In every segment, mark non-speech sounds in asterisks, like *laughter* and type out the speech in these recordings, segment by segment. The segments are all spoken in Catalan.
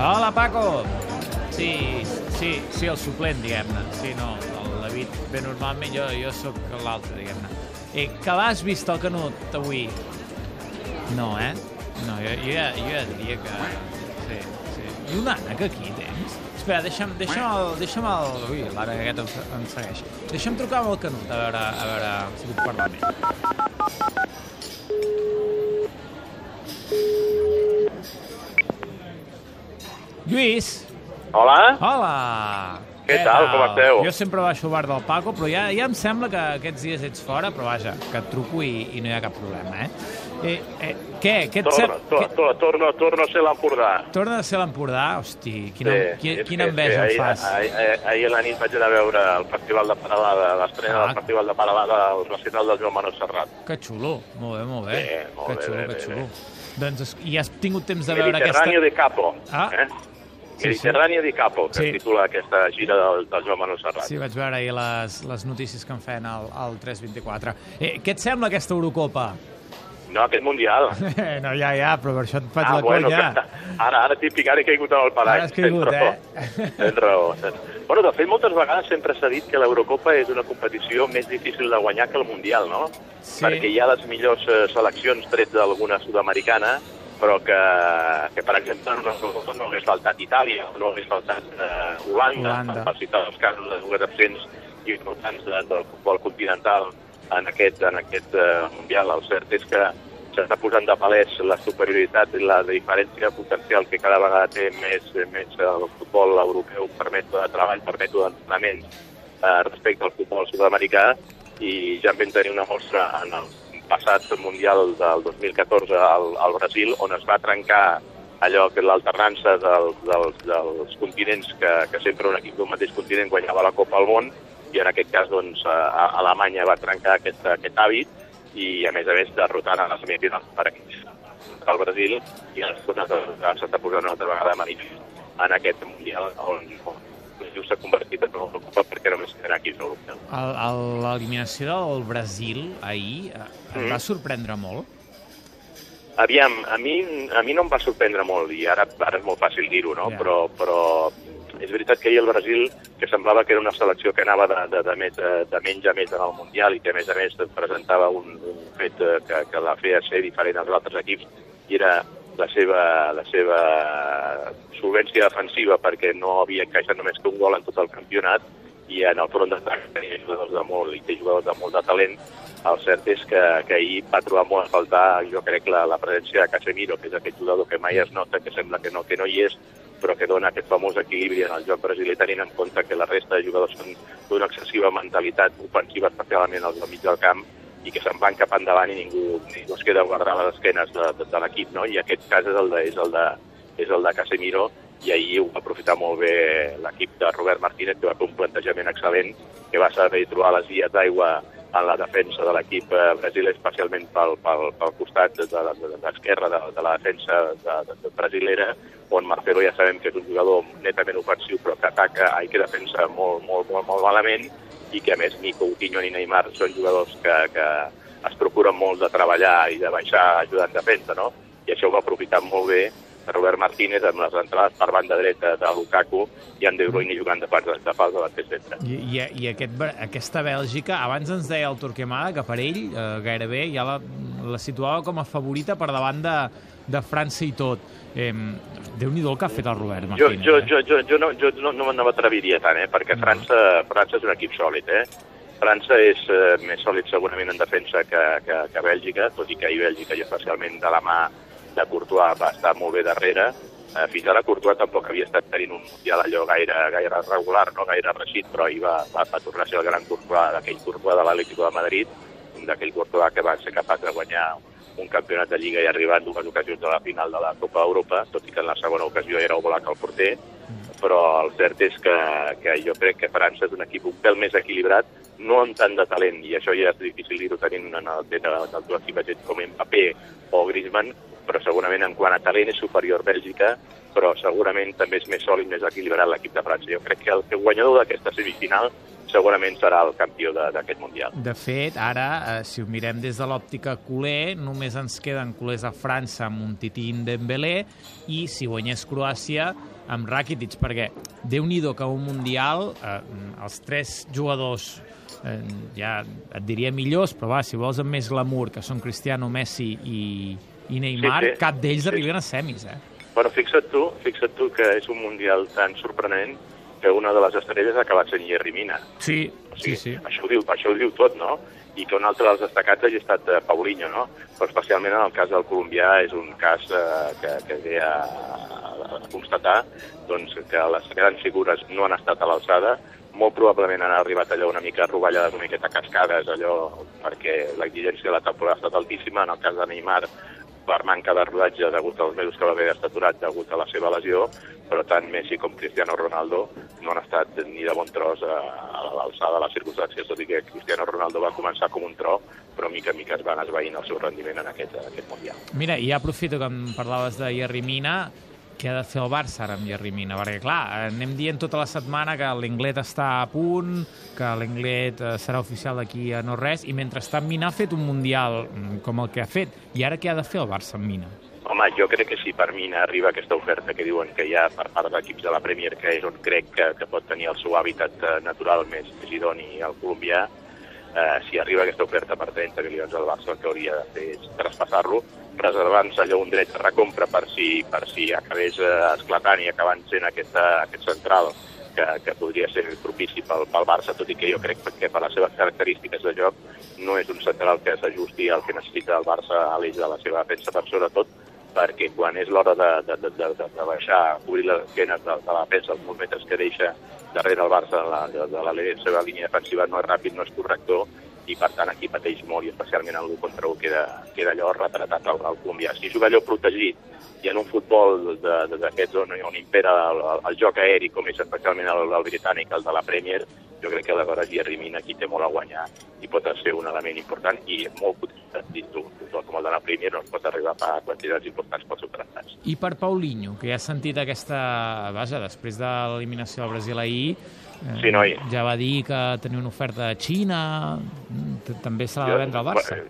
Hola, Paco. Sí, sí, sí, el suplent, diguem-ne. Sí, no, el David, bé, normalment jo, jo sóc l'altre, diguem-ne. Eh, que l'has vist el Canut avui? No, eh? No, jo, jo, ja, jo ja diria que... Sí, sí. I un ànec aquí tens? Espera, deixa'm, deixa'm el... Deixa'm el... Ui, l'ara aquest em, em segueix. Deixa'm trucar amb el Canut, a veure, a veure si puc parlar amb ell. Lluís! Hola? Hola! Què tal, com esteu? Jo sempre baixo al bar del Paco, però ja, ja em sembla que aquests dies ets fora, però vaja, que et truco i, i no hi ha cap problema, eh? eh, eh què? Què et Torna, sap... to, to, torno, torno a ser l'Empordà. Torna a ser l'Empordà? Hosti, quina, qui, és quina que- enveja és em fas. Ahir, ahir, ahir a la nit vaig anar a veure el Festival de Paralada, l'estrena Ah. del Festival de Paralada al recital del Joan Manuel Serrat. Que xulo, molt bé, molt bé. Bé, molt que bé, xulo, bé, que bé, xulo. bé. Doncs, es- i has tingut temps de veure aquesta... Mediterráneo de Capo. Ah. Eh? Sí, sí. Mediterráneo de Capo, que Sí. es titula aquesta gira del, del Joan Manuel Serrat. Sí, vaig veure ahir les, les notícies que en feien al, al 324. Eh, què et sembla aquesta Eurocopa? No, aquest Mundial. *laughs* no, ja, ja, però per això et faig ah, la bueno, conya. que, ara, ara típic, ara he caigut en el parany. Ara has caigut, Tens eh? *laughs* Tens raó. Bueno, de fet, moltes vegades sempre s'ha dit que l'Eurocopa és una competició més difícil de guanyar que el Mundial, no? Sí. Perquè hi ha les millors eh, seleccions tret d'alguna sud-americana, però que, que, per exemple, no, no, hagués faltat Itàlia, no hagués faltat eh, Holanda, Holanda. per citar els casos de dues absents importants de, del futbol continental en aquest, en aquest eh, Mundial. El cert és que s'està posant de palès la superioritat i la diferència potencial que cada vegada té més, més el futbol europeu per mètode de treball, per mètode d'entrenament eh, respecte al futbol sud-americà i ja en vam tenir una mostra en el passat Mundial del 2014 al, al Brasil on es va trencar allò que l'alternança del, del, dels continents que, que sempre un equip d'un mateix continent guanyava la Copa al món i en aquest cas doncs, a, a Alemanya va trencar aquest, aquest hàbit i a més a més derrotant a la semifinal per equips del Brasil i ara s'està s'està posant una altra vegada manifest en aquest Mundial on, on just s'ha convertit en Eurocopa perquè només europeus. El- el- L'eliminació del Brasil ahir eh, em Mm. va sorprendre molt. Aviam, a mi, a mi no em va sorprendre molt, i ara, ara és molt fàcil dir-ho, no? Ja. Però, però és veritat que ahir el Brasil, que semblava que era una selecció que anava de, de, de, més, de, de menys a més en el Mundial i que, a més a més, presentava un, un fet eh, que, que la feia ser diferent als altres equips, i era la seva, la seva solvència defensiva perquè no havia encaixat només que un gol en tot el campionat i en el front d'atac tenia jugadors de molt i té jugadors de molt de talent. El cert és que, que ahir va trobar molt a faltar, jo crec, la, la presència de Casemiro, que és aquest jugador que mai es nota, que sembla que no, que no hi és, però que dona aquest famós equilibri en el joc brasiler, tenint en compte que la resta de jugadors són d'una excessiva mentalitat ofensiva, especialment del mig del camp, i que se'n van cap endavant i ningú, ningú es queda a guardar les esquenes de, de, de l'equip, no? I aquest cas és el de, és el de, és el de Casemiro, i ahir ho va aprofitar molt bé l'equip de Robert Martínez, que va fer un plantejament excel·lent, que va saber trobar les vies d'aigua en la defensa de l'equip eh, brasiler, especialment pel, pel, pel costat de, de, de, d'esquerra de, de la defensa de, de, de brasilera, on Marcelo ja sabem que és un jugador netament ofensiu, però que ataca i que defensa molt, molt, molt, molt malament, i que a més ni Coutinho ni Neymar són jugadors que, que es procuren molt de treballar i de baixar ajudant defensa, no? I això ho va aprofitar molt bé Robert Martínez amb les entrades per banda dreta de Lukaku i en De Bruyne jugant de, part, de fals de la centre. I, i, i aquest, aquesta Bèlgica, abans ens deia el Torquemada que per ell eh, gairebé ja la, la situava com a favorita per davant de, de França i tot. Eh, Déu-n'hi-do el que ha fet el Robert Jo, Martínez. jo, eh? jo, jo, jo, no, jo no, no, no m'atreviria tant, eh? perquè França, França és un equip sòlid. Eh? França és eh, més sòlid segurament en defensa que, que, que Bèlgica, tot i que ahir Bèlgica, i especialment de la mà de Courtois, va estar molt bé darrere. Eh, fins ara Courtois tampoc havia estat tenint un mundial allò gaire, gaire regular, no gaire reixit, però ahir va, va, va tornar a ser el gran Courtois, d'aquell Courtois de l'Atlético de Madrid, d'aquell Courtois que va ser capaç de guanyar un campionat de Lliga i arribar en dues ocasions a la final de la Copa d'Europa, tot i que en la segona ocasió era Oblak el porter, però el cert és que, que jo crec que França és un equip un pèl més equilibrat, no amb tant de talent, i això ja és difícil dir-ho tenint en el, en el, en teu equip gent com Mbappé o Griezmann, però segurament en quant a talent és superior Bèlgica, però segurament també és més sòlid, més equilibrat l'equip de França. Jo crec que el guanyador d'aquesta semifinal segurament serà el campió d'aquest Mundial. De fet, ara, eh, si ho mirem des de l'òptica culer, només ens queden culers a França amb un titín Dembélé i si guanyés Croàcia amb Rakitic, perquè déu nhi que un Mundial eh, els tres jugadors eh, ja et diria millors, però va, si vols amb més glamour, que són Cristiano, Messi i, i Neymar, Sí, sí. cap d'ells Sí. arriben a semis, eh? Però fixa't tu, fixa't tu que és un Mundial tan sorprenent que una de les estrelles ha acabat sent Jerry Mina. Sí, O sí, sigui, sí. Això, ho diu, això ho diu tot, no? I que un altre dels destacats hagi estat eh, Paulinho, no? Però especialment en el cas del colombià és un cas eh, que, que ve a, a constatar doncs, que les grans figures no han estat a l'alçada, molt probablement han arribat allò una mica rovellades, una miqueta cascades, allò perquè l'exigència de la temporada ha estat altíssima. En el cas de Neymar, per manca de rodatge degut als mesos que va haver estaturat degut a la seva lesió, però tant Messi com Cristiano Ronaldo no han estat ni de bon tros a, a l'alçada de les circumstàncies, tot i que Cristiano Ronaldo va començar com un tro, però mica en mica es van esvaint el seu rendiment en aquest, en aquest Mundial. Mira, i aprofito que em parlaves de Jerry Mina, què ha de fer el Barça ara amb Jerry Mina? Perquè, clar, anem dient tota la setmana que l'Inglet està a punt, que l'Inglet eh, serà oficial d'aquí a no res, i mentrestant Mina ha fet un Mundial mm, com el que ha fet. I ara què ha de fer el Barça amb Mina? Home, jo crec que si per mi arriba aquesta oferta que diuen que hi ha per part d'equips de la Premier, que és on crec que, que pot tenir el seu hàbitat eh, natural més, més idoni al colombià, eh, si arriba aquesta oferta per 30 milions al Barça, el que hauria de fer és traspassar-lo, reservant-se allò un dret de recompra per si, per si acabés eh, esclatant i acabant sent aquesta, aquest central que, que podria ser propici pel, pel Barça, tot i que jo crec que per les seves característiques de joc no és un central que s'ajusti al que necessita el Barça a l'eix de la seva defensa, per sobretot perquè quan és l'hora de, de, de, de, de, baixar, cobrir les esquenes de, de la defensa, els molts que deixa darrere el Barça de la, de, de la, seva línia defensiva no és ràpid, no és corrector, i per tant aquí pateix molt i especialment en l'1 contra 1 queda, queda allò retratat al, al colombià. Si juga allò protegit i en un futbol d'aquests on, on impera el, el, el joc aeri, com és especialment el, el britànic, el de la Premier, jo crec que aleshores Jerry Mina aquí té molt a guanyar i pot ser un element important i molt potent dins d'un futbol com el de la Premier no es pot arribar a quantitats importants pels seus tractats. I per Paulinho, que ja ha sentit aquesta... Vaja, després de l'eliminació del Brasil ahir, eh, Sí, noi. ja va dir que tenia una oferta de Xina, mm, també se l'ha de vendre al Barça.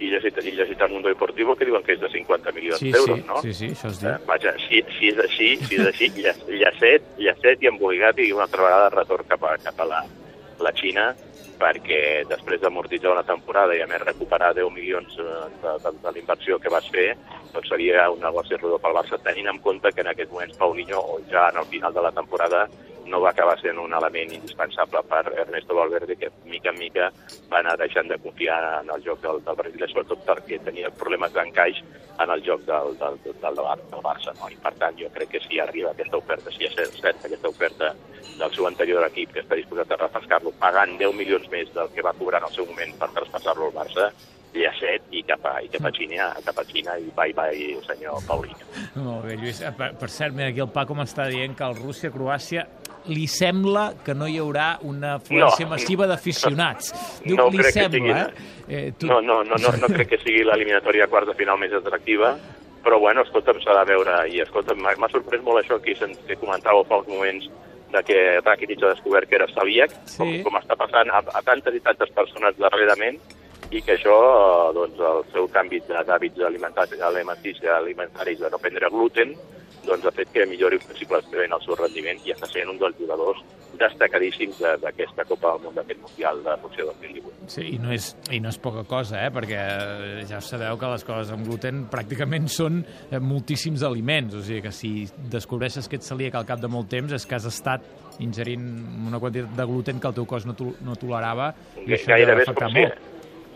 I llegit, i llegit al Mundo Deportivo que diuen que és de 50 milions Sí, d'euros, sí, no? sí, sí, això es Eh, diu. vaja, si, si és així, si és així, *laughs* lla- llacet, llacet i emboligat i una altra vegada retorn cap a, cap a la, la Xina, perquè després d'amortitzar una temporada i a més recuperar 10 milions eh, de, de, de l'inversió que vas fer, doncs seria un negoci rodó pel Barça, tenint en compte que en aquest moments Paulinho, o ja en el final de la temporada, no va acabar sent un element indispensable per Ernesto Valverde, que mica en mica va anar deixant de confiar en el joc del, del Brasil, sobretot perquè tenia problemes d'encaix en el joc del, del, del, del, Bar- del Barça. No? I per tant, jo crec que si arriba aquesta oferta, si és cert aquesta oferta del seu anterior equip que està disposat a refrescar-lo, pagant 10 milions més del que va cobrar en el seu moment per traspassar-lo al Barça, ja set i cap a, i cap a Xina, cap a Xina i bye bye, senyor Paulinho. Molt bé, Lluís. Eh, Per, per cert, mira, aquí el Paco m'està dient que el Rússia-Croàcia li sembla que no hi haurà una afluència No. massiva d'aficionats. Diu, No li crec que sembla, sigui- eh? eh tu... No, no, no, no, no crec que sigui l'eliminatòria a quarts de final més atractiva, però bueno, escolta'm, s'ha de veure, i escolta'm, m'ha sorprès molt això que, que comentàveu fa uns moments de que Rakitic ha descobert que era celíac, Sí. com, com està passant a, a tantes i tantes persones darrerament, i que això, eh, doncs, el seu canvi d'hàbits alimentaris, alimentaris, alimentaris de no prendre gluten, doncs ha fet que millori sensiblement el seu rendiment i està sent un dels jugadors destacadíssims de- d'aquesta Copa del Món, d'aquest Mundial de Rússia 2018. Sí, i no, és, i no és poca cosa, eh? perquè eh, ja sabeu que les coses amb gluten pràcticament són eh, moltíssims aliments, o sigui que si descobreixes que ets celíac al cap de molt temps és que has estat ingerint una quantitat de gluten que el teu cos no, to no tolerava i això gairebé deu és com afectar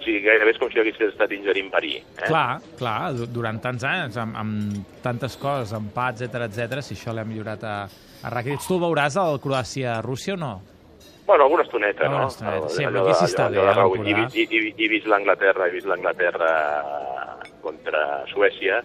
si, molt. sí, gairebé és com si haguessis estat ingerint verí. Eh? Clar, clar, du- durant tants anys, amb, amb tantes coses, empats, etc etc, si això l'ha millorat a, a Rakitic. Tu el veuràs al Croàcia-Rússia o no? Bueno, alguna estoneta, Alguna no? estoneta, sí, Allò però aquí de- sí està allò bé, i, i, i vist l'Anglaterra, he vist l'Anglaterra contra Suècia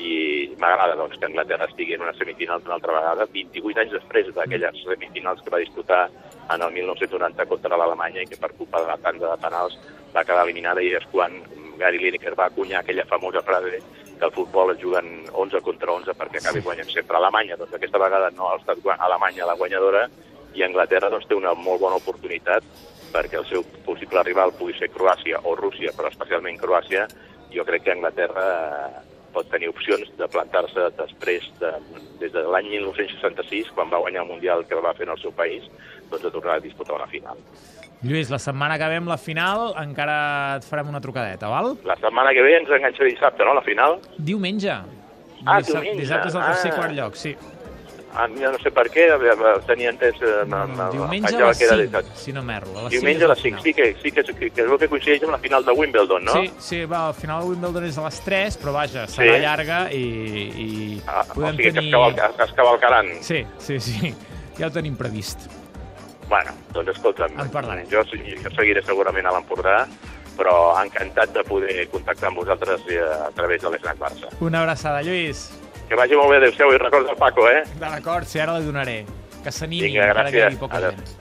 i m'agrada doncs, que Anglaterra estigui en una semifinal una altra vegada, 28 anys després d'aquelles semifinals que va disputar en el 1990 contra l'Alemanya i que per culpa de la tanda de penals va quedar eliminada i és quan Gary Lineker va acunyar aquella famosa frase que el futbol es juguen 11 contra 11 perquè acabi guanyant sempre Alemanya. Doncs aquesta vegada no ha estat Alemanya la guanyadora i Anglaterra doncs, té una molt bona oportunitat perquè el seu possible rival pugui ser Croàcia o Rússia, però especialment Croàcia, jo crec que Anglaterra eh, pot tenir opcions de plantar-se després de, des de l'any 1966, quan va guanyar el Mundial que va fer en el seu país, doncs de tornar a disputar una final. Lluís, la setmana que ve amb la final encara et farem una trucadeta, val? La setmana que ve ens enganxa dissabte, no?, la final? Diumenge. Ah, Dissabte, diumenge. Dissabte és el tercer Ah. quart lloc, sí. Ah, ja no sé per què, tenia entès... eh, No, me- no, me- diumenge a les que era 5, dissabte. si no m'erro. Diumenge a és les la 5, final. sí que, sí que, que, que es veu que coincideix amb la final de Wimbledon, no? Sí, sí, va, al final el Wimbledon és a les 3, però vaja, serà Sí. llarga i, i Ah, o podem sigui, que tenir... es, cavalca, que es cavalcaran. Sí, sí, sí, ja ho tenim previst. Bueno, doncs escolta'm, En parlarem. jo, jo seguiré segurament a l'Empordà, però encantat de poder contactar amb vosaltres eh, a través de l'Snac Barça. Una abraçada, Lluís. Que vagi molt bé, adéu-siau, i recorda el Paco, eh? D'acord, sí, ara li donaré. Que s'animi, encara que hi poca Adéu. gent.